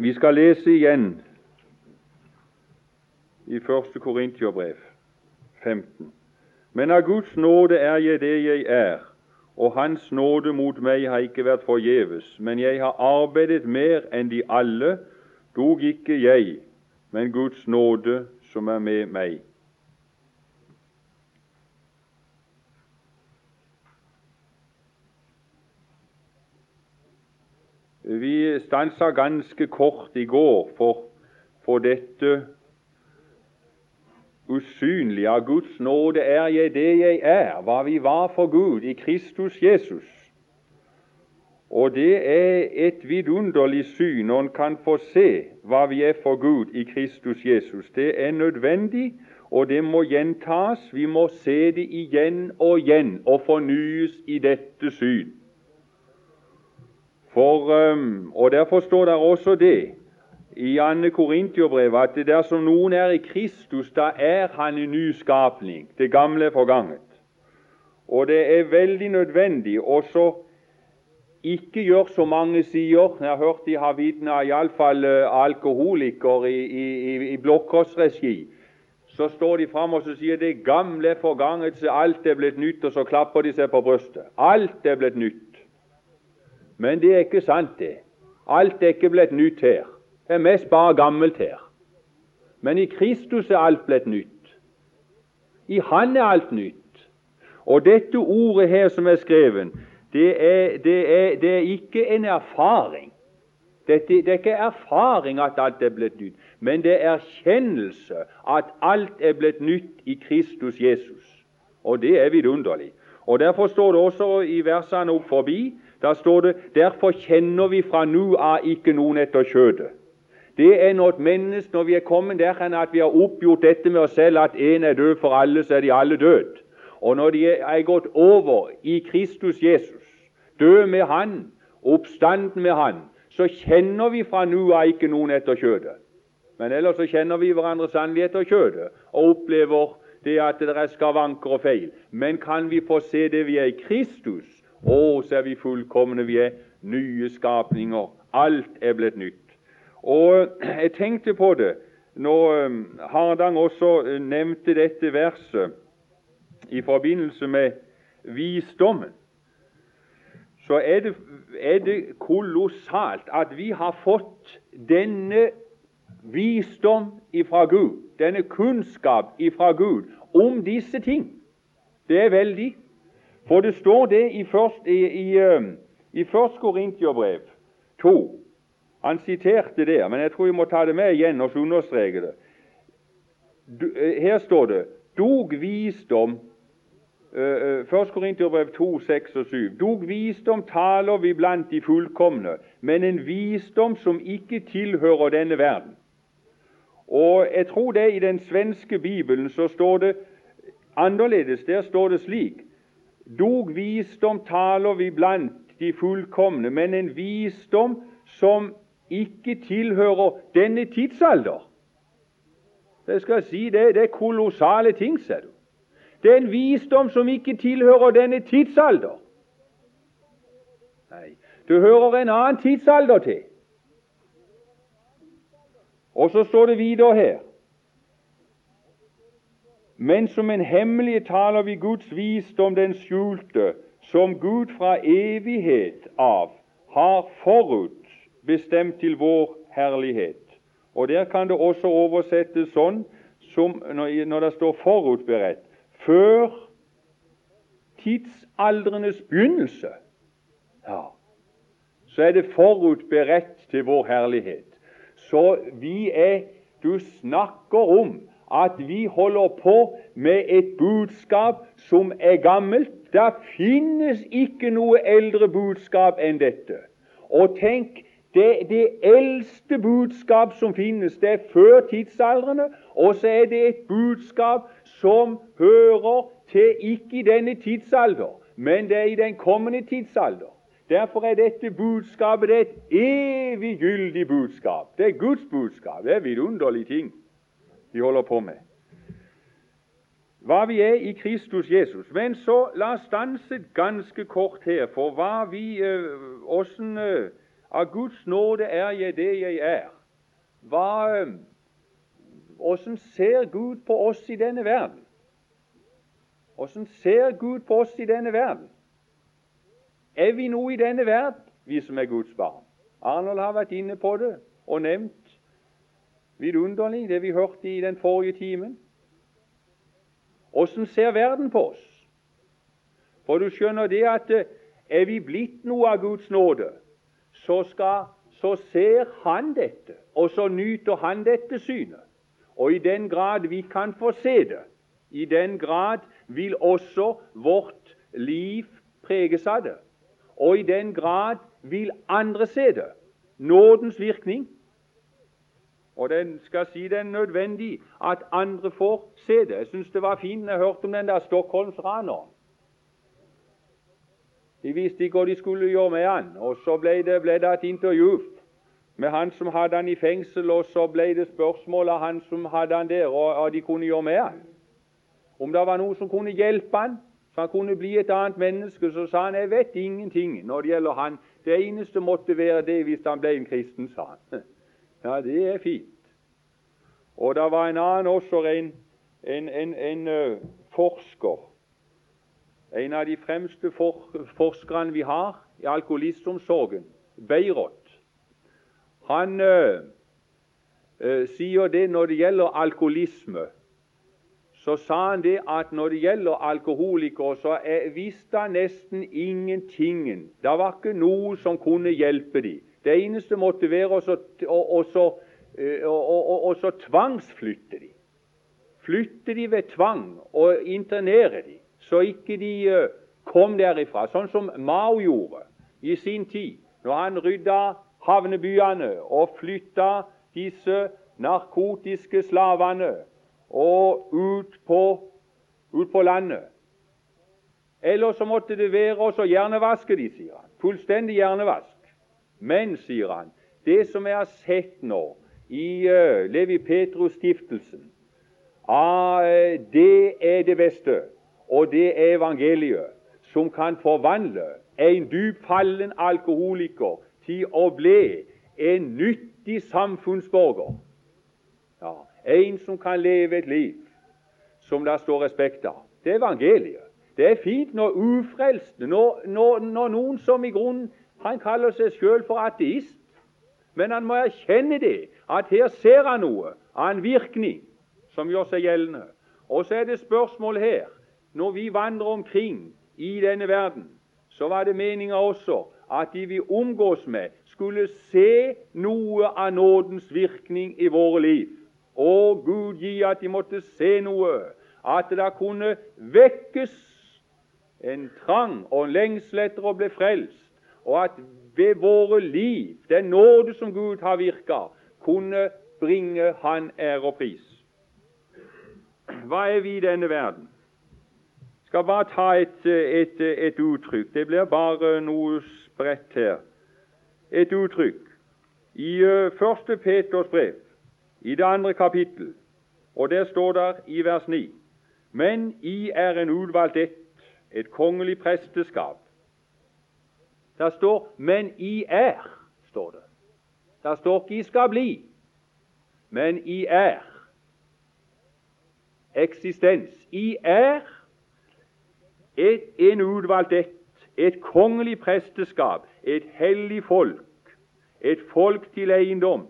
Vi skal lese igjen i 1. Korintiobrev 15. Men av Guds nåde er jeg det jeg er, og Hans nåde mot meg har ikke vært forgjeves. Men jeg har arbeidet mer enn de alle, dog ikke jeg, men Guds nåde som er med meg. Vi stansa ganske kort i går for, for dette usynlige. Av Guds nåde er jeg det jeg er, hva vi var for Gud i Kristus Jesus. Og det er et vidunderlig syn når en kan få se hva vi er for Gud i Kristus Jesus. Det er nødvendig, og det må gjentas. Vi må se det igjen og igjen og fornyes i dette syn. For, og Derfor står det også det i 2. Korintiobrevet at dersom noen er i Kristus, da er han en ny skapning. Det gamle er forganget. Og det er veldig nødvendig også ikke gjør som mange sier. Jeg har hørt de har vitna iallfall uh, alkoholikere i, i, i, i blokkårsregi. Så står de fram og så sier det gamle er forganget, så alt er blitt nytt, og så klapper de seg på brystet. Alt er blitt nytt. Men det er ikke sant, det. Alt er ikke blitt nytt her. Det er mest bare gammelt her. Men i Kristus er alt blitt nytt. I Han er alt nytt. Og dette ordet her som er skrevet, det er, det er, det er ikke en erfaring. Dette, det er ikke erfaring at alt er blitt nytt, men det er erkjennelse at alt er blitt nytt i Kristus Jesus. Og det er vidunderlig. Og Derfor står det også i versene opp forbi da står det derfor kjenner vi fra nu av ikke noen etter kjødet. Det er når et menneske, når vi er kommet der at vi har oppgjort dette med oss selv, at én er død for alle, så er de alle død. Og når de er gått over i Kristus Jesus, død med Han, oppstanden med Han, så kjenner vi fra nu av ikke noen etter kjødet. Men ellers så kjenner vi hverandre sannelig etter kjødet og opplever det at det er skavanker og feil. Men kan vi få se det vi er i Kristus, å, så er vi fullkomne, vi er nye skapninger. Alt er blitt nytt. Og jeg tenkte på det når um, Hardang også uh, nevnte dette verset i forbindelse med visdommen. Så er det, er det kolossalt at vi har fått denne visdom ifra Gud, denne kunnskap ifra Gud om disse ting. Det er veldig. For det står det i, først, i, i, i først Korintiabrev 2. Han siterte det, men jeg tror vi må ta det med igjen og understreke det. Eh, her står det dog visdom Først 1. Korinterbrev 2, 6 og 7. Dog visdom taler vi blant de fullkomne, men en visdom som ikke tilhører denne verden. Og Jeg tror det i den svenske bibelen så står det annerledes. Der står det slik Dog visdom taler vi blant de fullkomne, men en visdom som ikke tilhører denne tidsalder. Det skal si, det, det er kolossale ting, ser du. Det er en visdom som ikke tilhører denne tidsalder. Nei, du hører en annen tidsalder til. Og så står det videre her men som en hemmelig taler vi Guds visdom, den skjulte, som Gud fra evighet av har forut bestemt til vår herlighet. Og Der kan det også oversettes sånn som når det står forutberedt før tidsaldrenes begynnelse. Ja, så er det forutberedt til vår herlighet. Så vi er Du snakker om at vi holder på med et budskap som er gammelt. Det finnes ikke noe eldre budskap enn dette. Og tenk, det, det eldste budskap som finnes, det er før tidsaldrene, og så er det et budskap som hører til ikke i denne tidsalder, men det er i den kommende tidsalder. Derfor er dette budskapet det er et evig gyldig budskap. Det er Guds budskap. Det er vidunderlige ting de holder på med. Hva vi er i Kristus Jesus. Men så la oss stanse ganske kort her for hva vi, åssen eh, eh, Av Guds nåde er jeg det jeg er. Hva Åssen ser Gud på oss i denne verden? Åssen ser Gud på oss i denne verden? Er vi noe i denne verden, vi som er Guds barn? Arnold har vært inne på det og nevnt vidunderlig det vi hørte i den forrige timen. Åssen ser verden på oss? For du skjønner det at eh, er vi blitt noe av Guds nåde, så, skal, så ser Han dette, og så nyter Han dette synet. Og i den grad vi kan få se det, i den grad vil også vårt liv preges av det. Og i den grad vil andre se det. Nådens virkning. Og den skal si det er nødvendig at andre får se det. Jeg syns det var fint når jeg hørte om den der Stockholmsraneren. De visste ikke hva de skulle gjøre med han, og så ble det, ble det et intervju med han som hadde han i fengsel, og så ble det spørsmål av han som hadde han der, og hva de kunne gjøre med han. Om det var noe som kunne hjelpe han, så han kunne bli et annet menneske, så sa han jeg vet ingenting når det gjelder han. Det eneste måtte være det hvis han ble en kristen, sa han. Ja, det er fint. Og det var en annen også, en, en, en, en forsker. En av de fremste for, forskerne vi har i alkoholistomsorgen, Beirot. Han uh, sier det når det gjelder alkoholisme så sa han det at når det gjelder alkoholikere, så visste han nesten ingentingen. Det var ikke noe som kunne hjelpe dem. Det eneste måtte være å eh, tvangsflytte de. Flytte de ved tvang og internere de, så ikke de kom derifra. Sånn som Mao gjorde i sin tid, når han rydda havnebyene og flytta disse narkotiske slavene og ut på, ut på landet. Eller så måtte det være å hjernevaske de, sier han. Fullstendig hjernevask. Men, sier han, det som jeg har sett nå i uh, Levi Petrus-stiftelsen, ah, det er det beste. Og det er evangeliet som kan forvandle en dypfallen alkoholiker til å bli en nyttig samfunnsborger. Ja, en som kan leve et liv som det står respekt av. Det er evangeliet. Det er fint når ufrelste, når, når, når noen som i grunnen Han kaller seg sjøl for ateist, men han må erkjenne det, at her ser han noe av en virkning som gjør seg gjeldende. Og så er det spørsmål her Når vi vandrer omkring i denne verden, så var det meninga også at de vi omgås med, skulle se noe av nådens virkning i våre liv. Å, Gud gi at de måtte se noe, at det kunne vekkes en trang og en lengsel etter å bli frelst, og at ved våre liv, den nåde som Gud har virka, kunne bringe Han ære og pris. Hva er vi i denne verden? Jeg skal bare ta et, et, et uttrykk. Det blir bare noe spredt her. Et uttrykk. I uh, første Peters brev i det andre kapittel, og der står det i vers 9 Men I er en utvalgt ett, et kongelig presteskap. Der står 'men I er', står det. Der står ikke 'I skal bli', men 'I er'. Eksistens. I er et, en utvalgt ett, et kongelig presteskap, et hellig folk, et folk til eiendom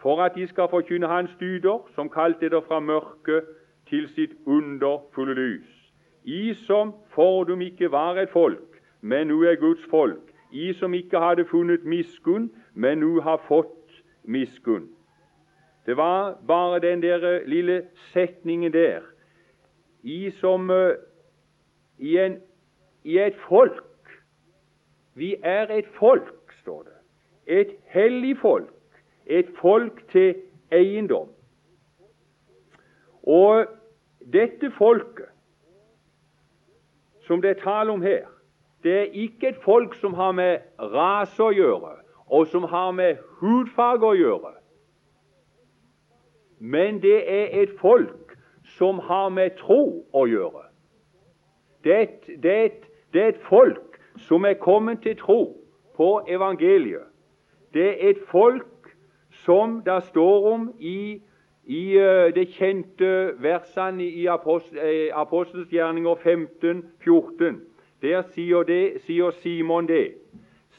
for at de skal forkynne Hans dyder, som kalte det fra mørket til sitt underfulle lys. I som fordum ikke var et folk, men nå er Guds folk. I som ikke hadde funnet miskunn, men nå har fått miskunn. Det var bare den der lille setningen der. I som uh, i, en, i et folk. Vi er et folk, står det. Et hellig folk et folk til eiendom. Og dette folket som det er tale om her, det er ikke et folk som har med rase å gjøre, og som har med hudfarge å gjøre. Men det er et folk som har med tro å gjøre. Det er et, det et, det er et folk som er kommet til tro på evangeliet. Det er et folk som det står om i, i uh, det kjente versene i Apostelens gjerninger 15, 14. Der sier, det, sier Simon det.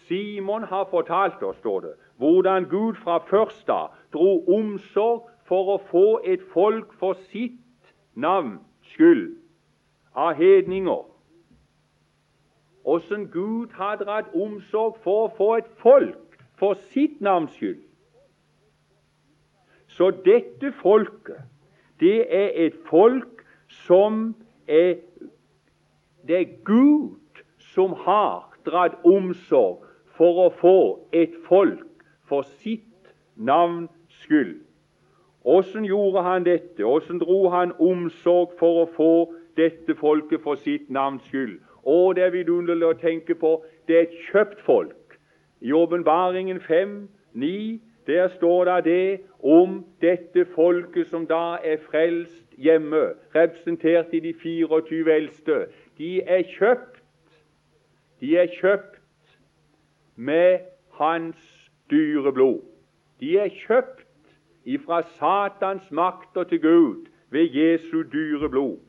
Simon har fortalt oss, står det, hvordan Gud fra først av dro omsorg for å få et folk for sitt navns skyld av hedninger. Åssen Gud har dratt omsorg for å få et folk for sitt navns skyld. Så dette folket, det er et folk som er Det er Gud som har dratt omsorg for å få et folk for sitt navns skyld. Åssen gjorde han dette? Åssen dro han omsorg for å få dette folket for sitt navns skyld? Og det er vidunderlig å tenke på. Det er et kjøpt folk. I Åpenbaringen 5, 9, der står det det om dette folket som da er frelst hjemme, representert i de 24 eldste. De er kjøpt. De er kjøpt med hans dyre blod. De er kjøpt ifra Satans makter til Gud ved Jesu dyre blod.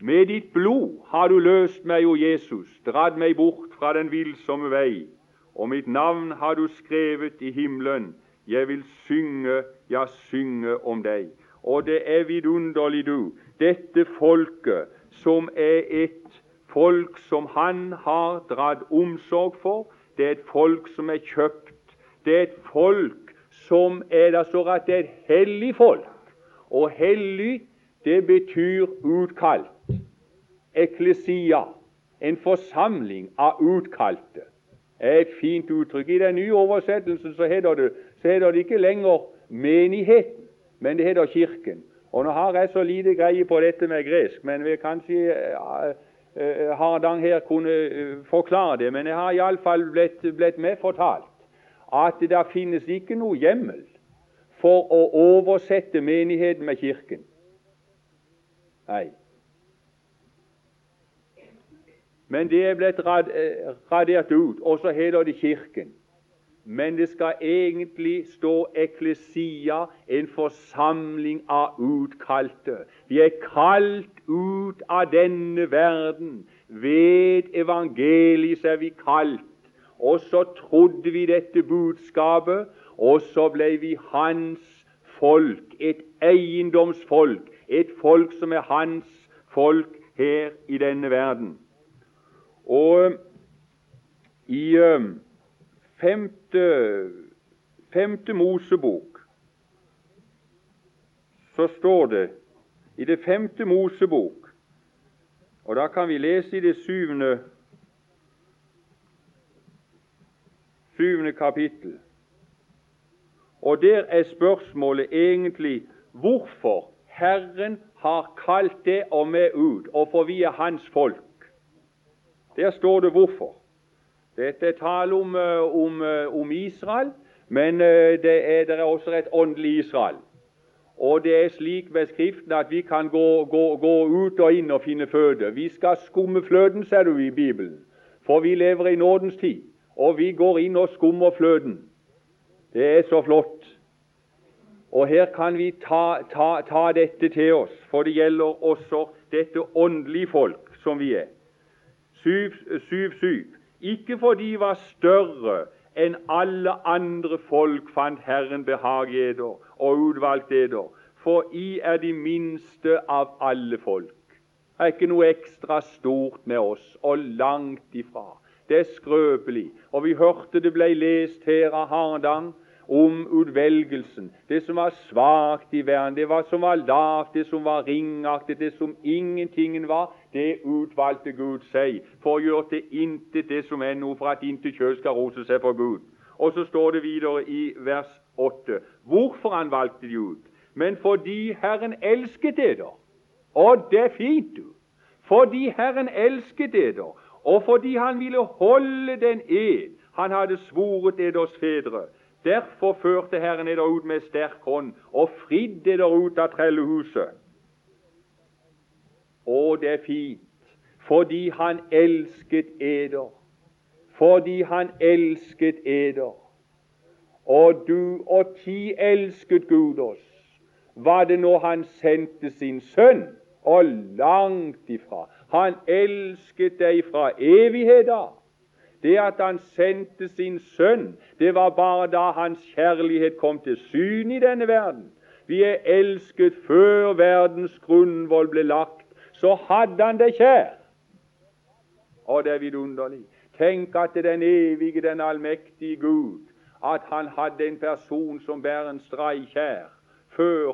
Med ditt blod har du løst meg, o Jesus, dratt meg bort fra den villsomme vei, og mitt navn har du skrevet i himmelen. Jeg vil synge, ja, synge om deg. Og det er vidunderlig, du, dette folket som er et folk som han har dratt omsorg for. Det er et folk som er kjøpt. Det er et folk som er det står at det er et hellig folk. Og hellig, det betyr utkalt. Eklesia, en forsamling av utkalte. Er et fint uttrykk. I den nye oversettelsen så heter det, så heter det ikke lenger menigheten, men det heter Kirken. Og Nå har jeg så lite greie på dette med gresk, men vi kanskje uh, uh, Hardang her kunne uh, forklare det. Men jeg har iallfall blitt, blitt med fortalt at det finnes ikke noe hjemmel for å oversette menigheten med Kirken. Nei. Men det er blitt eh, radert ut, og så heter det Kirken. Men det skal egentlig stå eklesia, en forsamling av utkalte. Vi er kalt ut av denne verden. Ved evangeliet er vi kalt og så trodde vi dette budskapet, og så ble vi hans folk, et eiendomsfolk, et folk som er hans folk her i denne verden. Og i femte, femte Mosebok så står det i det femte Mosebok, og da kan vi lese i det syvende syvende kapittel. Og der er spørsmålet egentlig hvorfor Herren har kalt det og meg ut, og for vi er Hans folk. Der står det hvorfor. Dette er tale om, eh, om, eh, om Israel, men eh, det er, det er, også et åndelig Israel. Og det er slik ved Skriften at vi kan gå, gå, gå ut og inn og finne føde. Vi skal skumme fløten, ser du i Bibelen, for vi lever i nådens tid og vi går inn og skummer fløten. Det er så flott. Og her kan vi ta, ta, ta dette til oss, for det gjelder også dette åndelige folk som vi er. 7.7. Ikke fordi de var større enn alle andre folk fant Herren behag eder og utvalgt eder, for I er de minste av alle folk. Det er ikke noe ekstra stort med oss, og langt ifra. Det er skrøpelig. Og vi hørte det ble lest her av Hardang om utvelgelsen. Det som var svakt i verden, det var som var lavt, det som var ringaktig, det som ingentingen var, det utvalgte Gud seg for å gjøre til intet det som er noe, for at intet kjød skal rose seg for Gud. Og så står det videre i vers 8 hvorfor han valgte de ut. Men fordi Herren elsket dere. Og det er fint, du. Fordi Herren elsket dere og fordi han ville holde den ed han hadde svoret eders fedre. Derfor førte Herren eder ut med sterk hånd og fridde eder ut av trellehuset. Og det er fint, fordi han elsket eder. fordi han elsket eder. Og du og ti elsket Gud oss. Var det når han sendte sin sønn? Og langt ifra. Han elsket deg fra evigheter. Det at han sendte sin sønn, det var bare da hans kjærlighet kom til syn i denne verden. Vi er elsket før verdens grunnvoll ble lagt. Så hadde han det kjær. Og det er vidunderlig. Tenk at det den evige, den allmektige Gud, at han hadde en person som bærer en kjær før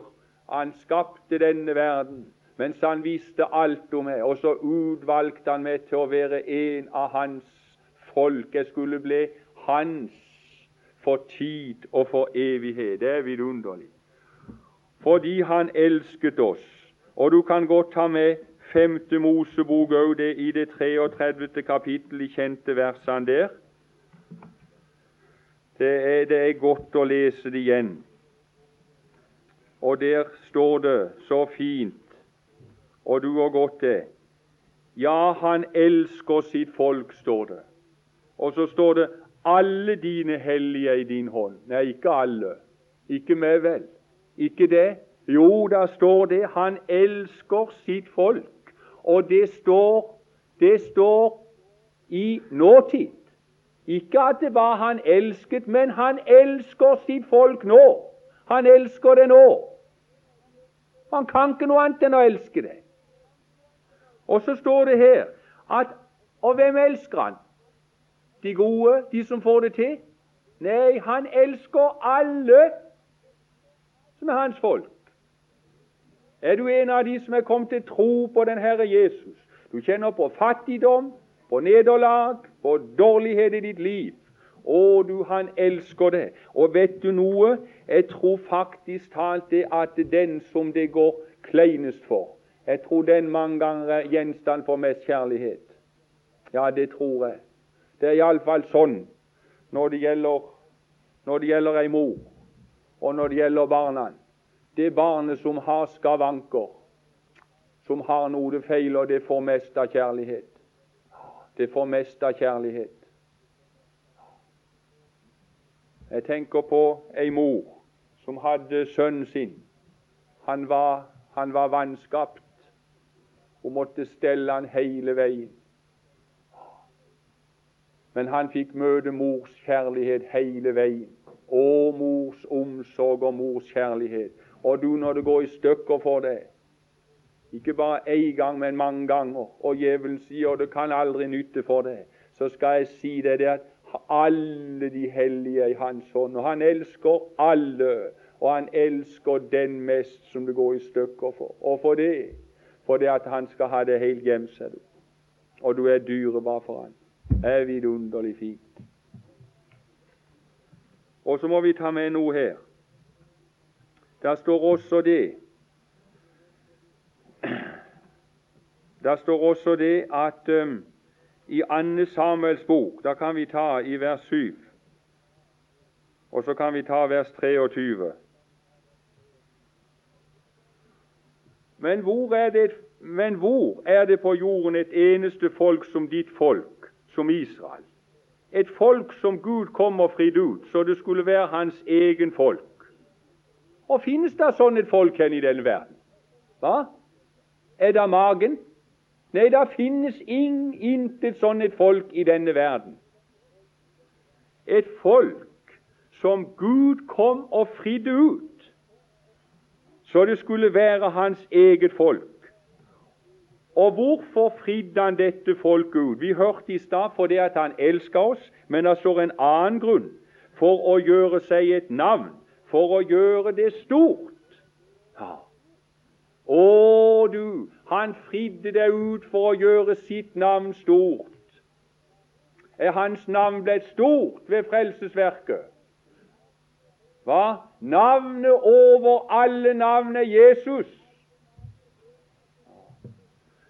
han skapte denne verden, mens han visste alt om meg. Og så utvalgte han meg til å være en av hans folk. Jeg skulle bli hans for tid og for evighet. Det er vidunderlig. Fordi han elsket oss. Og du kan godt ta med femte Mosebok òg, i det 33. kapittel, de kjente versene der. Det er, det er godt å lese det igjen. Og der står det så fint, og du har godt det. Ja, han elsker sitt folk, står det. Og så står det 'alle dine hellige i din hånd'. Nei, ikke alle. Ikke meg, vel. Ikke det. Jo, da står det 'han elsker sitt folk'. Og det står, det står i nåtid. Ikke at det var han elsket, men han elsker sitt folk nå. Han elsker det nå. Han kan ikke noe annet enn å elske det. Og så står det her at Og hvem elsker han? De gode, de som får det til. Nei, han elsker alle som er hans folk. Er du en av de som er kommet til tro på den Herre Jesus? Du kjenner på fattigdom, på nederlag, på dårlighet i ditt liv. Å, du, han elsker det. Og vet du noe? Jeg tror faktisk talt det at den som det går kleinest for, jeg tror den mange ganger er gjenstand for mest kjærlighet. Ja, det tror jeg. Det er iallfall sånn når det gjelder når det gjelder ei mor, og når det gjelder barna. Det barnet som har skavanker, som har noe det feiler, det får mest av kjærlighet. Det får mest av kjærlighet. Jeg tenker på ei mor som hadde sønnen sin. Han var, han var vanskapt. Hun måtte stelle han hele veien. Men han fikk møte mors kjærlighet hele veien. Å, mors omsorg og mors kjærlighet. Og du, når det går i stykker for deg, ikke bare én gang, men mange ganger, og djevelen sier det kan aldri nytte for deg, så skal jeg si deg det at alle de hellige er i hans hånd. Og han elsker alle, og han elsker den mest som det går i stykker for. Og for det, for det at han skal ha det helt hjem, ser du. Og du er dyrebar for han er vidunderlig fint. Og så må vi ta med noe her. Der står også det Der står også det at um, i Anne Samuels bok, da kan vi ta i vers 7, og så kan vi ta vers 23. Men hvor er det, men hvor er det på jorden et eneste folk som ditt folk? Som Israel. Et folk som Gud kom og fridde ut, så det skulle være hans egen folk. Og finnes det sånn et folk hen i denne verden? Hva? Er det magen? Nei, det finnes ing, intet sånn et folk i denne verden. Et folk som Gud kom og fridde ut, så det skulle være hans eget folk. Og hvorfor fridde han dette folket ut? Vi hørte i stad fordi at han elska oss, men det står en annen grunn. For å gjøre seg et navn. For å gjøre det stort. Ja. Å, du, han fridde deg ut for å gjøre sitt navn stort. Er hans navn blitt stort ved frelsesverket? Hva? Navnet over alle navn er Jesus.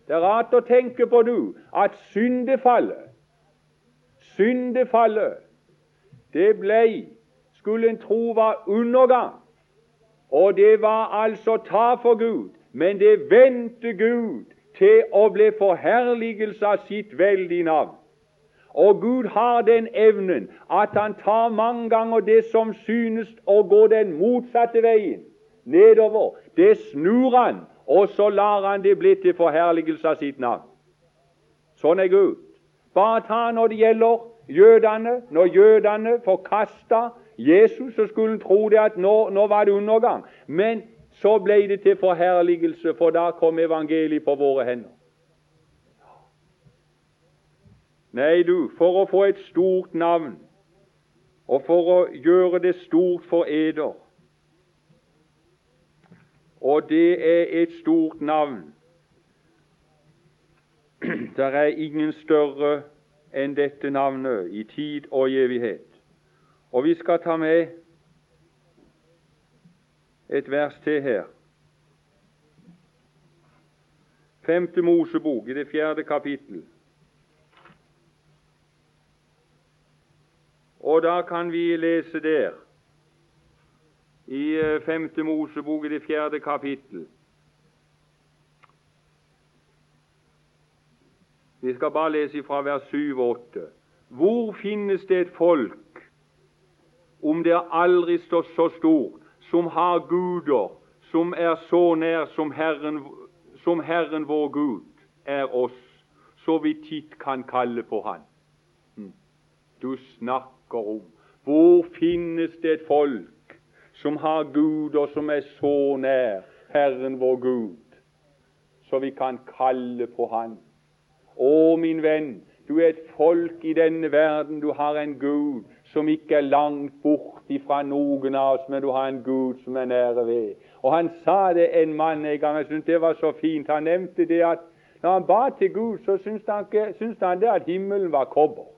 Det er rart å tenke på, nå at syndefallet Syndefallet, det blei, skulle en tro var undergang. Og det var altså ta for Gud, men det vendte Gud til å bli forherligelse av sitt veldige navn. Og Gud har den evnen at han tar mange ganger det som synes å gå den motsatte veien, nedover. Det snur han, og så lar han det bli til forherligelse av sitt navn. Sånn er Gud. Bare ta når det gjelder jødene. Når jødene forkasta Jesus, så skulle en tro det at nå, nå var det undergang. Men så ble det til forherligelse, for da kom evangeliet på våre hender. Nei, du, for å få et stort navn, og for å gjøre det stort for eder Og det er et stort navn. Det er ingen større enn dette navnet i tid og evighet. Og vi skal ta med et vers til her. Femte Mosebok i det fjerde kapittel. Og da kan vi lese der, i eh, Femte Mosebok i det fjerde kapittel. Vi skal bare lese fra vers 7 og 8. Hvor finnes det et folk, om det aldri står så stort, som har guder som er så nær som Herren, som Herren vår Gud er oss, så vi titt kan kalle på Han? Hm. Du snakker om. Hvor finnes det et folk som har Gud, og som er så nær Herren vår Gud, så vi kan kalle på Han? Å, min venn, du er et folk i denne verden. Du har en Gud som ikke er langt bort ifra noen av oss, men du har en Gud som er nære ved. Og Han sa det en mann en gang, jeg syntes det var så fint. Han nevnte det at når han ba til Gud, så syntes han, syntes han det at himmelen var kobber.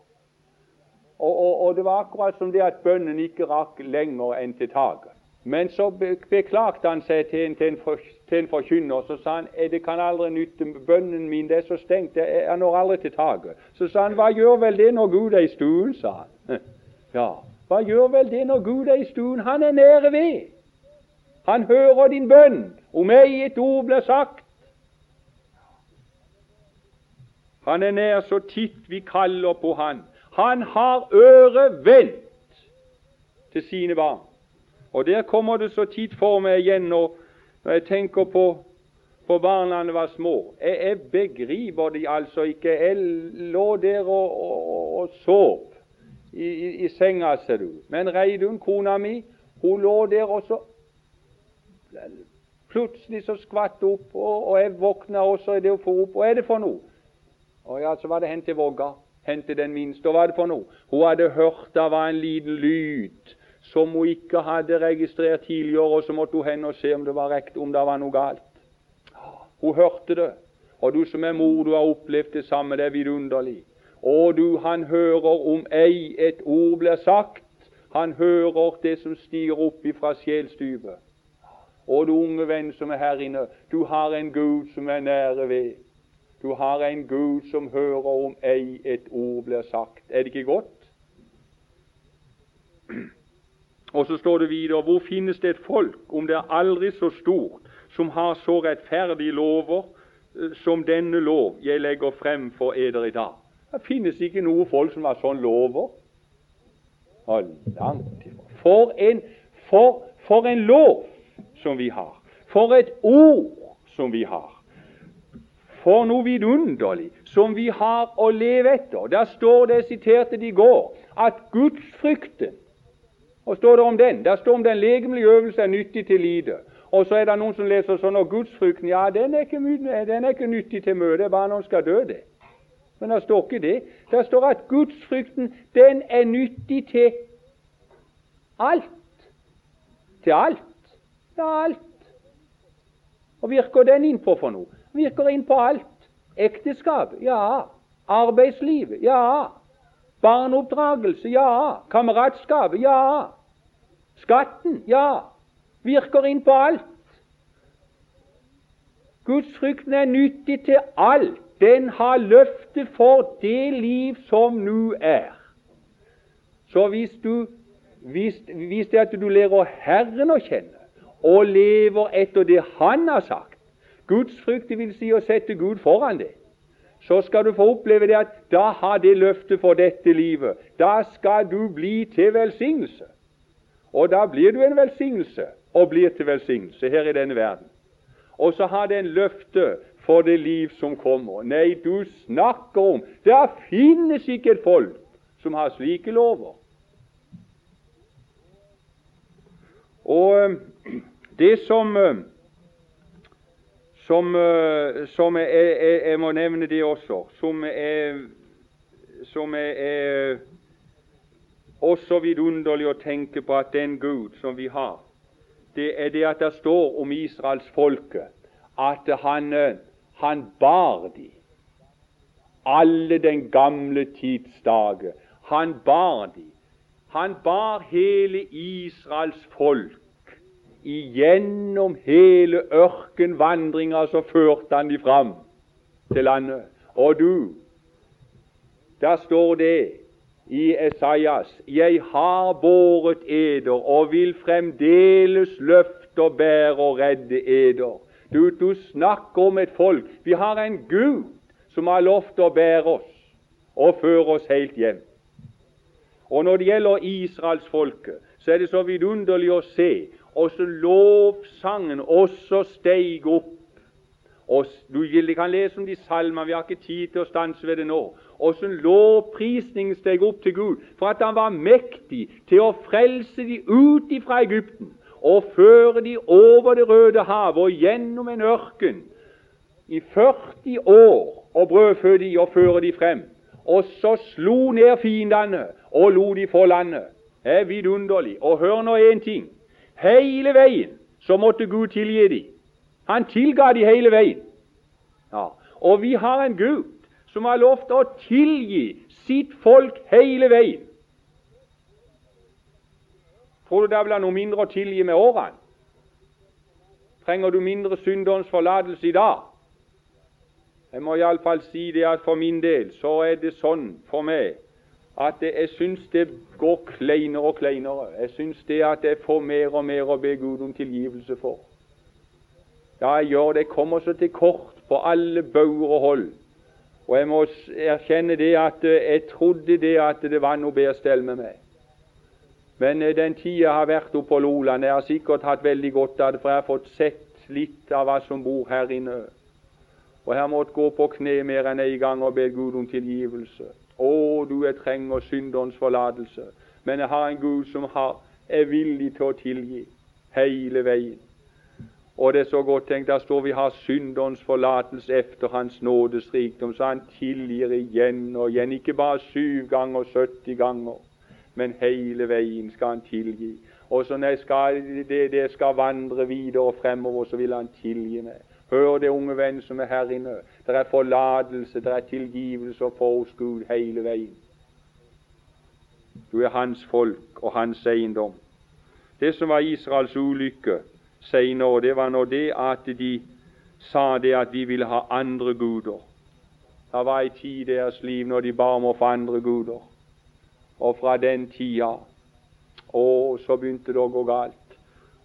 Og, og, og, det var akkurat som det at bønnen ikke rakk lenger enn til taket. Men så beklagte han seg til en, en, for, en forkynner. Så sa han det kan aldri nytte, bønnen min det er så stengt, jeg når aldri til taket. Så sa han hva gjør vel det når Gud er i stuen, sa han. Ja, hva gjør vel det når Gud er i stuen? Han er nære ved. Han hører din bønn. Om ei et ord blir sagt. Han er nær så titt vi kaller på Han. Han har øret vendt til sine barn. Og Der kommer det så tid for meg igjen når, når jeg tenker på, på barna var små. Jeg, jeg, begriper de altså ikke. Jeg lå der og, og, og sov i, i, i, senga, ser du. Men Reidun, kona mi, hun lå der og så Plutselig så skvatt opp, og, og jeg våkna også i det å få opp. Hva er det for noe? Og ja, så var det hen til vogga hente den minste. Og hva er det for noe? Hun hadde hørt det var en liten lyd som hun ikke hadde registrert tidligere, og så måtte hun hen og se om det var rekt, om det var noe galt. Hun hørte det. Og du som er mor, du har opplevd det samme. Det er vidunderlig. Og du, han hører om ei et ord blir sagt. Han hører det som stiger opp ifra sjelsdypet. Og du unge venn som er her inne, du har en Gud som er nære ved. Du har en Gud som hører om ei et ord blir sagt. Er det ikke godt? Og så står det videre hvor finnes det et folk, om det er aldri så stort, som har så rettferdige lover eh, som denne lov jeg legger frem for eder i dag. Det finnes ikke noe folk som har sånne lover. For for, for en lov som vi har. For et ord som vi har. For noe vidunderlig som vi har å leve etter. Der står det, siterte det i går, at gudsfrykten Og står det om den? Der står om den legemlige øvelse er nyttig til lite. Og så er det noen som leser sånn og gudsfrykten ja, den er ikke, den er ikke nyttig til møte, bare når en skal dø, det. Men det står ikke det. Der står at gudsfrykten den er nyttig til alt. Til alt. Ja, alt. Og virker den innpå for noe? Virker inn på alt. Ekteskap, ja. Arbeidsliv, ja. Barneoppdragelse, ja. Kameratskap, ja. Skatten, ja. Virker inn på alt. Gudsfrykten er nyttig til alt. Den har løftet for det liv som nå er. Så hvis du hvis, at du lærer Herren å kjenne, og lever etter det Han har sagt, Guds frykt vil si å sette Gud foran det. så skal du få oppleve det at da har det løftet for dette livet. Da skal du bli til velsignelse. Og da blir du en velsignelse, og blir til velsignelse her i denne verden. Og så har det en løfte for det liv som kommer. Nei, du snakker om Det finnes ikke et folk som har slike lover. Og eh, det som eh, som, eh, som jeg, jeg, jeg, må nevne det også, som er, som er også vidunderlig å tenke på at den Gud som vi har, det er det at det står om israelsfolket at han, han bar de alle den gamle tids dager. Han bar de. Han bar hele Israels folk igjennom hele ørkenvandringa så førte han de fram til landet. Og du, der står det i Esaias Jeg har båret eder og vil fremdeles løfte og bære og redde eder. Du, du snakker om et folk. Vi har en Gud som har lovt å bære oss og føre oss helt hjem. Og Når det gjelder israelsfolket, så er det så vidunderlig å se hvordan lovsangen også steig opp. Og Du kan lese om de salmer, vi har ikke tid til å stanse ved det nå. Åssen lovprisningen steg opp til Gud for at han var mektig til å frelse de ut fra Egypten og føre de over Det røde havet og gjennom en ørken i 40 år og brødfø de og føre de frem. Og så slo ned fiendene og lo de få landet. Det er vidunderlig. Og hør nå én ting. Hele veien så måtte Gud tilgi dem. Han tilga dem hele veien. Ja. Og vi har en Gud som har lovt å tilgi sitt folk hele veien. Tror du det blir noe mindre å tilgi med årene? Trenger du mindre synderens forlatelse i dag? Jeg må iallfall si det at for min del så er det sånn for meg at jeg syns det går kleinere og kleinere. Jeg syns det at jeg får mer og mer å be Gud om tilgivelse for. Ja, jeg gjør det. Jeg kommer så til kort på alle bauger og hold. Og jeg må erkjenne det at jeg trodde det at det var noe bedre stell med meg. Men eh, den tida jeg har vært oppe på Loland, jeg har sikkert hatt veldig godt av det, for jeg har fått sett litt av hva som bor her inne. Og jeg har måttet gå på kne mer enn en gang og be Gud om tilgivelse. Å, du jeg trenger synderens forlatelse. Men jeg har en Gud som har, er villig til å tilgi hele veien. Og det er så godt tenkt, der står vi har synderens forlatelse efter Hans nådes rikdom, så Han tilgir igjen og igjen. Ikke bare syv ganger, 70 ganger, men hele veien skal Han tilgi. Og så når jeg skal, det, det skal vandre videre og fremover, så vil Han tilgi meg. Hør det, unge venn som er her inne. Det er forlatelse, det er tilgivelse og forskudd hele veien. Du er hans folk og hans eiendom. Det som var Israels ulykke senere, det var nå det at de sa det at de ville ha andre guder. Det var ei tid i deres liv når de ba om å få andre guder. Og fra den tida Å, så begynte det å gå galt.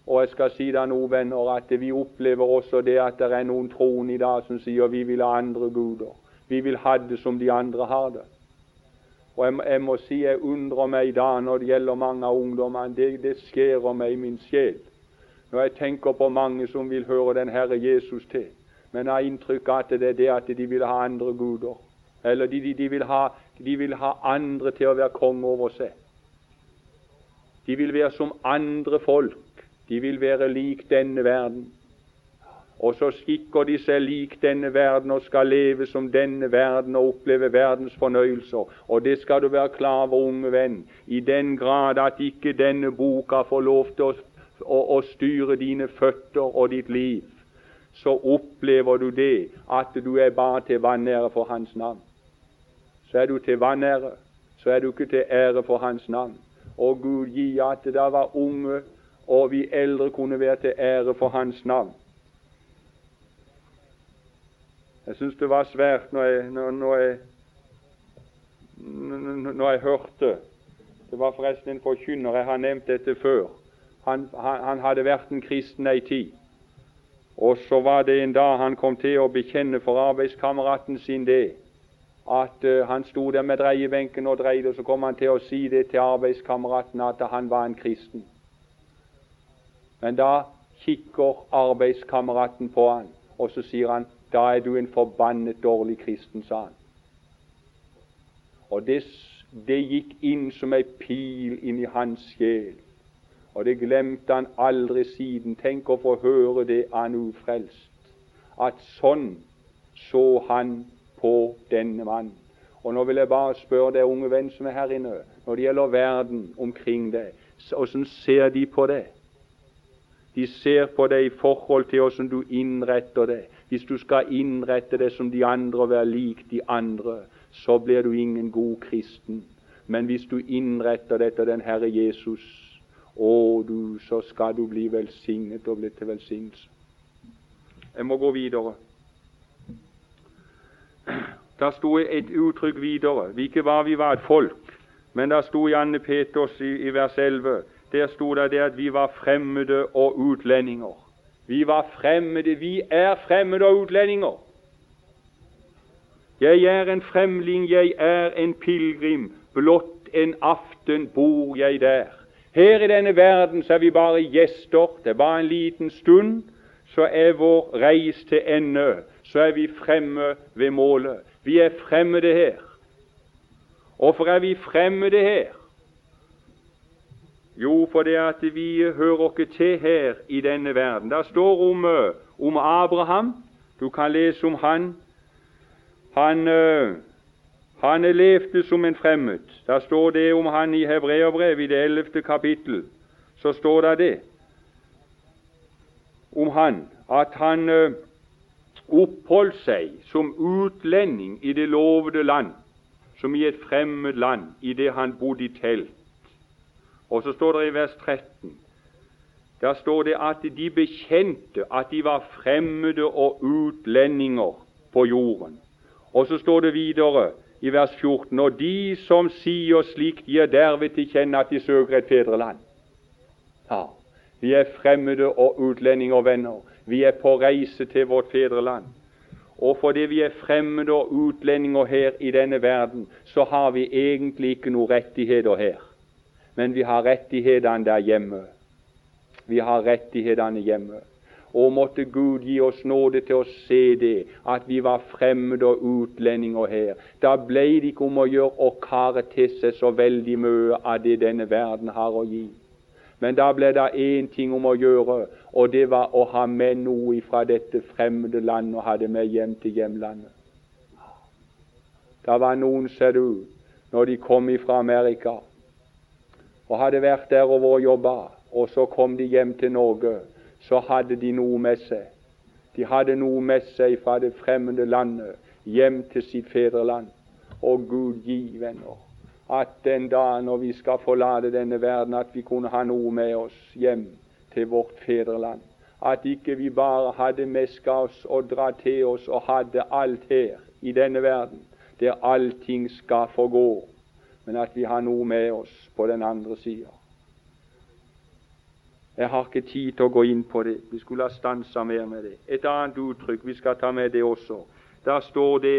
Og jeg skal si deg noe, venner, at vi opplever også det at det er noen troende i dag som sier vi vil ha andre guder. Vi vil ha det som de andre har det. Og jeg, jeg må si jeg undrer meg i dag når det gjelder mange av ungdommene. Det, det skjærer meg i min sjel når jeg tenker på mange som vil høre den Herre Jesus til. Men har inntrykk av at det er det at de vil ha andre guder. Eller de, de, de, vil ha, de vil ha andre til å være konge over seg. De vil være som andre folk. De vil være lik denne verden. Og så skikker de seg lik denne verden og skal leve som denne verden og oppleve verdens fornøyelser. Og det skal du være klar over, unge venn, i den grad at ikke denne boka får lov til å, å, å styre dine føtter og ditt liv. Så opplever du det at du er bare til vanære for Hans navn. Så er du til vanære, så er du ikke til ære for Hans navn. Og Gud gi at det var unge og vi eldre kunne være til ære for Hans navn. Jeg syns det var svært når jeg, når, når, jeg, når jeg, hørte Det var forresten en forkynner, jeg har nevnt dette før. Han, han, han hadde vært en kristen ei tid. Og så var det en dag han kom til å bekjenne for arbeidskameraten sin det, at uh, han sto der med dreiebenken og dreide, og så kom han til å si det til arbeidskameraten at han var en kristen. Men da kikker arbeidskameraten på han, og så sier han da er du en forbannet dårlig kristen, sa han. Og det, det gikk inn som ei pil inn i hans sjel. Og det glemte han aldri siden. Tenk å få høre det av en ufrelst. At sånn så han på denne mannen. Og nå vil jeg bare spørre deg, unge venn som er her inne, når det gjelder verden omkring deg, hvordan ser de på det? De ser på deg i forhold til hvordan du innretter det. Hvis du skal innrette det som de andre og være lik de andre, så blir du ingen god kristen. Men hvis du innretter det etter den Herre Jesus, å, du, så skal du bli velsignet og bli til velsignelse. Jeg må gå videre. Der sto et uttrykk videre. Vi Ikke var vi var et folk, men der sto Janne Peters i, i vers 11 der sto det, at vi var fremmede og utlendinger. Vi var fremmede. Vi er fremmede og utlendinger. Jeg er en fremling, jeg er en pilegrim. Blott en aften bor jeg der. Her i denne verden så er vi bare gjester. Det er bare en liten stund. Så er vår reis til ende. Så er vi fremme ved målet. Vi er fremmede her. Hvorfor er vi fremmede her? Jo, for det at vi hører ikke til her i denne verden. Det står om, eh, om Abraham. Du kan lese om han. Han, uh, han levde som en fremmed. Der står det om han i Hebreerbrevet i det ellevte kapittel. Så står det det om han at han uh, oppholdt seg som utlending i det lovede land, som i et fremmed land, i det han bodde i telt. Og så står det i vers 13 der står det at de bekjente at de var fremmede og utlendinger på jorden. Og så står det videre i vers 14 og de som sier slikt, gir derved til kjenne at de søker et fedreland. Ja, vi er fremmede og utlendinger, venner. Vi er på reise til vårt fedreland. Og fordi vi er fremmede og utlendinger her i denne verden, så har vi egentlig ikke noen rettigheter her. Men vi har rettighetene der hjemme. Vi har rettighetene hjemme. Og måtte Gud gi oss nåde til å se det, at vi var fremmede og utlendinger her. Da ble det ikke om å gjøre å kare til seg så veldig mye av det denne verden har å gi. Men da ble det én ting om å gjøre, og det var å ha med noe fra dette fremmede landet og ha det med hjem til hjemlandet. Det var noen, ser du, når de kom fra Amerika og hadde vært der og vært jobba, og så kom de hjem til Norge, så hadde de noe med seg. De hadde noe med seg fra det fremmede landet hjem til sitt fedreland. Og Gud gi, venner, at den dagen når vi skal forlate denne verden, at vi kunne ha noe med oss hjem til vårt fedreland. At ikke vi bare hadde meska oss og dra til oss og hadde alt her i denne verden, der allting skal forgå, men at vi har noe med oss på den andre sida. Jeg har ikke tid til å gå inn på det. Vi skulle ha stansa mer med det. Et annet uttrykk, vi skal ta med det også. Der står det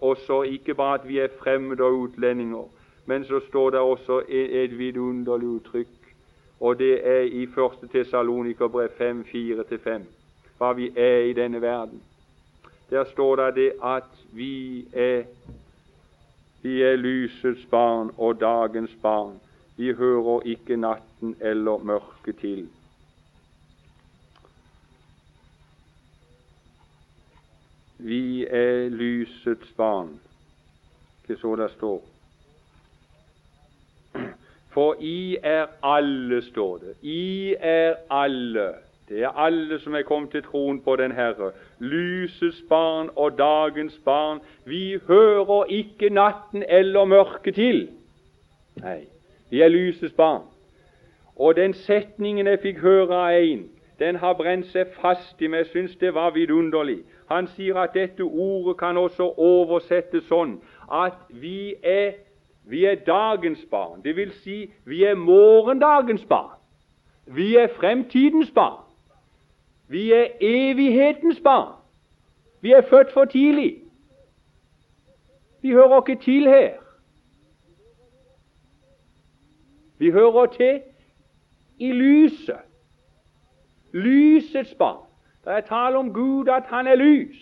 også ikke bare at vi er fremmede og utlendinger, men så står det også et, vidunderlig uttrykk, og det er i 1. Tesalonikerbrev 5, 4-5, hva vi er i denne verden. Der står det at vi er, vi er lysets barn og dagens barn. Vi hører ikke natten eller mørket til. Vi er lysets barn. Ikke så det står. For I er alle, står det. I er alle. Det er alle som er kommet til troen på den Herre. Lysets barn og dagens barn. Vi hører ikke natten eller mørket til. Nei, vi er lysets barn. Og den setningen jeg fikk høre av en, den har brent seg fast i meg. Jeg syns det var vidunderlig. Han sier at dette ordet kan også oversettes sånn at vi er vi er dagens barn, det vil si vi er morgendagens barn. Vi er fremtidens barn. Vi er evighetens barn. Vi er født for tidlig. Vi hører ikke til her. Vi hører til i lyset. Lysets barn. Det er tale om Gud at han er lys.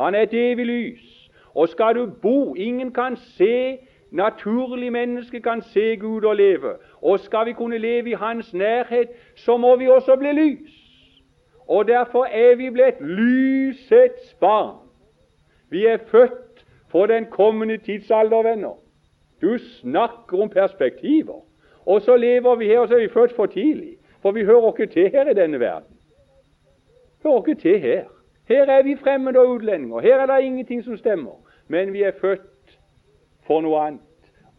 Han er et evig lys. Og skal du bo Ingen kan se naturlig menneske kan se Gud og leve. Og skal vi kunne leve i Hans nærhet, så må vi også bli lys. Og derfor er vi blitt lysets barn. Vi er født for den kommende tidsalder, venner. Du snakker om perspektiver. Og så lever vi her, og så er vi født for tidlig. For vi hører ikke til her i denne verden. Hører ikke til her. Her er vi fremmede og utlendinger. Her er det ingenting som stemmer. Men vi er født for noe annet.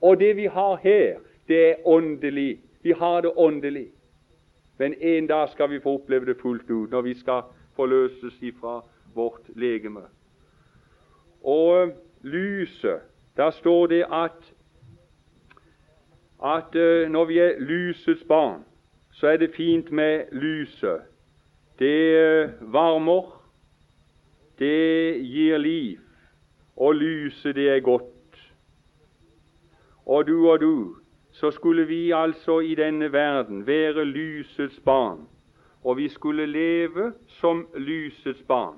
Og det vi har her, det er åndelig. Vi har det åndelig. Men en dag skal vi få oppleve det fullt ut, når vi skal forløses ifra vårt legeme. Og lyset Der står det at, at uh, når vi er lysets barn, så er det fint med lyset. Det uh, varmer, det gir liv, og lyset, det er godt. Og du og du, så skulle vi altså i denne verden være lysets barn, og vi skulle leve som lysets barn.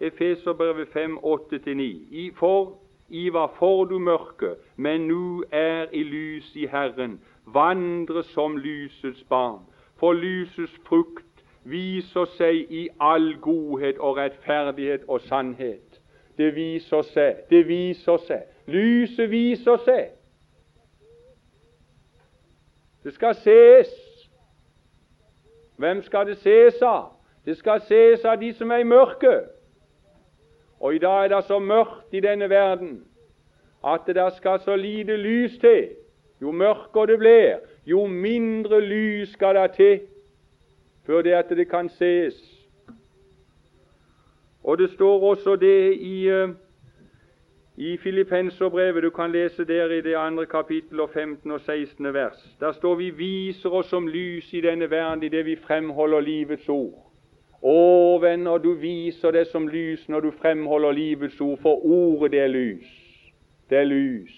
Efeserbrevet 5, 8-9. For i var for du mørke, men nu er i lys i Herren. Vandre som lysets barn. For lysets frukt viser seg i all godhet og rettferdighet og sannhet. Det viser seg, det viser seg. Lyset viser seg. Det skal ses. Hvem skal det ses av? Det skal ses av de som er i mørket. Og i dag er det så mørkt i denne verden at det der skal så lite lys til. Jo mørkere det blir, jo mindre lys skal det til før det at det kan ses. Og det står også det i, uh, i Filippenserbrevet, du kan lese der i det andre kapittel og 15 og 16. vers. Der står vi viser oss som lys i denne verden i det vi fremholder livets ord. Å, venner, du viser det som lys når du fremholder livets ord, for ordet det er lys. Det er lys.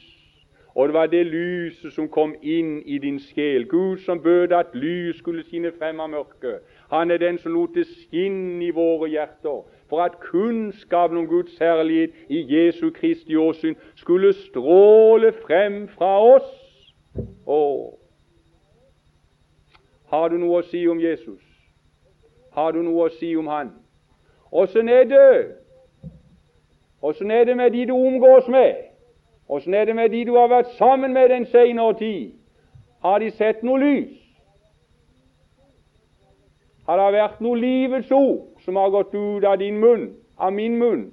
Og det var det lyset som kom inn i din sjel. Gud som bød at lys skulle skinne frem av mørket. Han er den som lot det skinne i våre hjerter, for at kunnskapen om Guds herlighet i Jesu Kristi åsyn skulle stråle frem fra oss. Å, har du noe å si om Jesus? Har du noe å si om Han? Åssen er det? Åssen er det med de du omgås med? Åssen er det med de du har vært sammen med den senere tid? Har de sett noe lys? Har det vært noe livets ord som har gått ut av din munn, av min munn?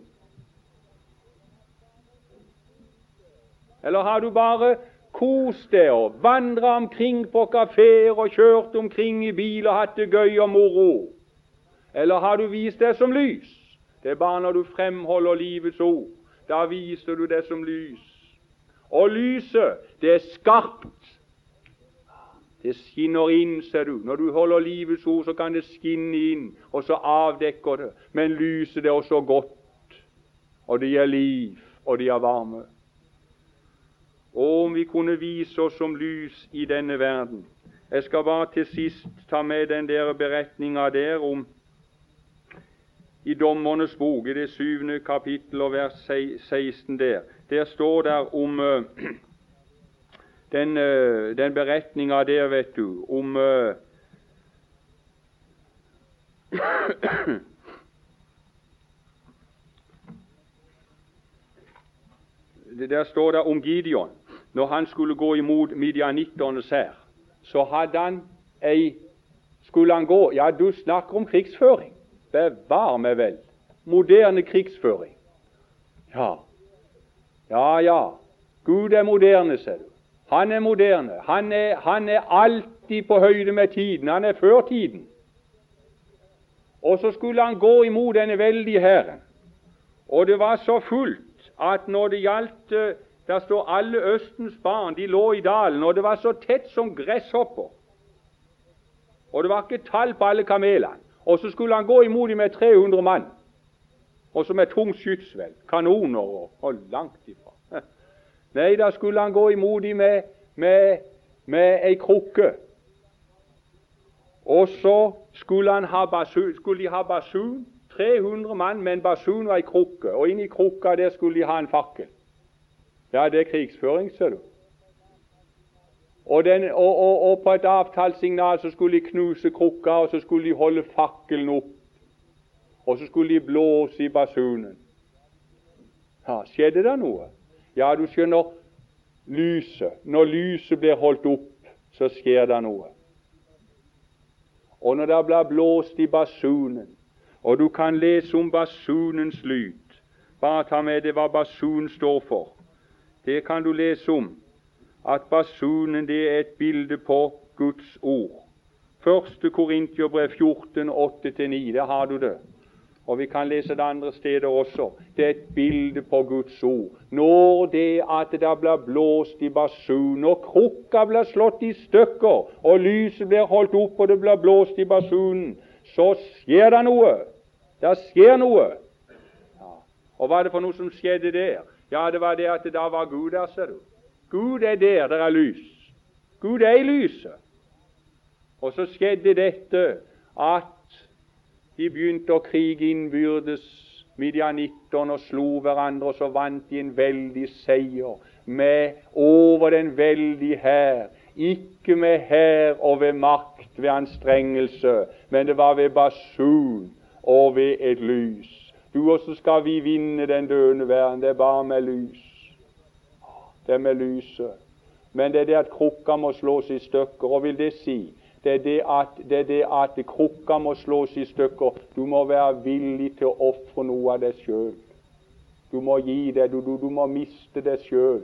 Eller har du bare kost deg og vandra omkring på kafeer og kjørt omkring i bil og hatt det gøy og moro? Eller har du vist deg som lys? Det er bare når du fremholder livets ord. Da viser du det som lys. Og lyset, det er skarpt. Det skinner inn, ser du. Når du holder livets ord, så kan det skinne inn, og så avdekker det. Men lyset det også godt, og det gir liv, og det gir varme. Og om vi kunne vise oss som lys i denne verden. Jeg skal bare til sist ta med den der beretninga der om i Dommernes bok, i det syvende kapittel og vers 16 der. Der står der om uh, den, uh, den beretninga der, vet du, om uh, Der står det om Gideon. Når han skulle gå imot midjanitternes hær, så hadde han ei Skulle han gå Ja, du snakker om krigsføring. Bevar meg vel. Moderne krigsføring. Ja, ja, ja. Gud er moderne, ser du. Han er moderne. Han er, han er alltid på høyde med tiden. Han er før tiden. Og så skulle han gå imot denne veldige hæren. Og det var så fullt at når det gjaldt eh, Der står alle Østens barn, de lå i dalen, og det var så tett som gresshopper. Og det var ikke tall på alle kamelene. Og så skulle han gå imot dem med 300 mann, og så med tungt skytsveld, kanoner og, og langt ifra. Nei, da skulle han gå imot dem med, med, med ei krukke. Og så skulle, basun, skulle de ha basun. 300 mann med en basun og ei krukke. Og inni krukka der skulle de ha en fakkel. Ja, det er krigsføring, ser du. Og, den, og, og, og, på et avtalssignal så skulle de knuse krukka, og så skulle de holde fakkelen opp. Og så skulle de blåse i basunen. Ja, Skjedde det noe? Ja, du skjønner, lyset. Når lyset blir holdt opp, så skjer det noe. Og når det blir blåst i basunen, og du kan lese om basunens lyd Bare ta med det hva basun står for. Det kan du lese om. At basunen det er et bilde på Guds ord. Første Korintiobrev 14, 8-9. Der har du det. Og vi kan lese det andre steder også. Det er et bilde på Guds ord. Når det at det blir blåst i basun, og krukka blir slått i stykker, og lyset blir holdt opp, og det blir blåst i basunen, så skjer det noe. Det skjer noe. Ja. Og hva er det for noe som skjedde der? Ja, det var det at da var Gud der, ser du. Gud er der, der er lys. Gud er i lyset. Og så skjedde dette at de begynte å krige innbyrdes, midjanitterne, og slo hverandre, og så vant de en veldig seier med over den veldige hær. Ikke med hær og ved makt, ved anstrengelse, men det var ved basun og ved et lys. Du også skal vi vinne den døende verden. Det er bare med lys. Det er med lyset. Men det er det at krukka må slås i stykker. Og vil det si det er det at, det det at krukka må slås i stykker. Du må være villig til å ofre noe av deg sjøl. Du må gi deg. Du, du, du må miste deg sjøl.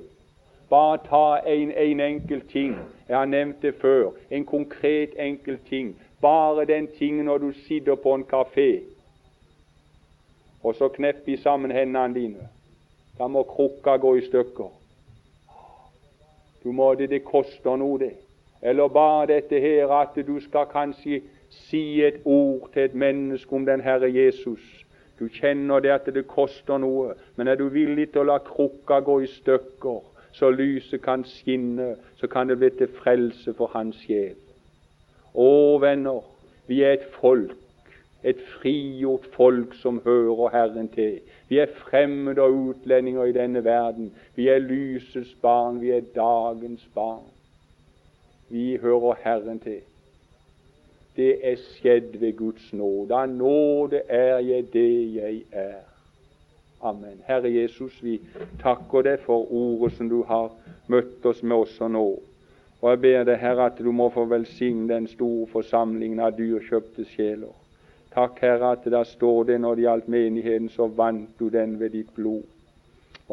Bare ta en, en enkel ting. Jeg har nevnt det før. En konkret, enkel ting. Bare den tingen når du sitter på en kafé, og så knepper sammen hendene dine. Da må krukka gå i stykker. Du må det, det koster noe, det. Eller bare dette her at du skal kanskje si et ord til et menneske om den Herre Jesus. Du kjenner det at det koster noe, men er du villig til å la krukka gå i stykker, så lyset kan skinne, så kan det bli til frelse for hans sjel. Å, venner, vi er et folk, et frigjort folk som hører Herren til. Vi er fremmede og utlendinger i denne verden. Vi er lysets barn, vi er dagens barn. Vi hører Herren til. Det er skjedd ved Guds nåde. Av nåde er jeg det jeg er. Amen. Herre Jesus, vi takker deg for ordet som du har møtt oss med også nå. Og jeg ber deg, Herre, at du må få velsigne den store forsamlingen av dyrkjøpte sjeler. Takk, Herre, at der står det når det gjaldt menigheten, så vant du den ved ditt blod.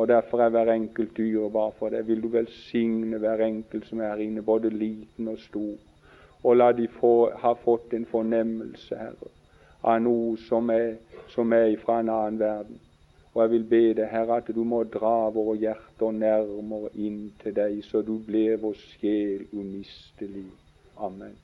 Og Derfor er hver enkelt dyrebar for deg. Vil du velsigne hver enkelt som er inne, både liten og stor. Og la de få, ha fått en fornemmelse, Herre, av noe som er, som er fra en annen verden. Og jeg vil be deg, Herre, at du må dra våre hjerter nærmere inn til deg, så du blir vår sjel umistelig. Amen.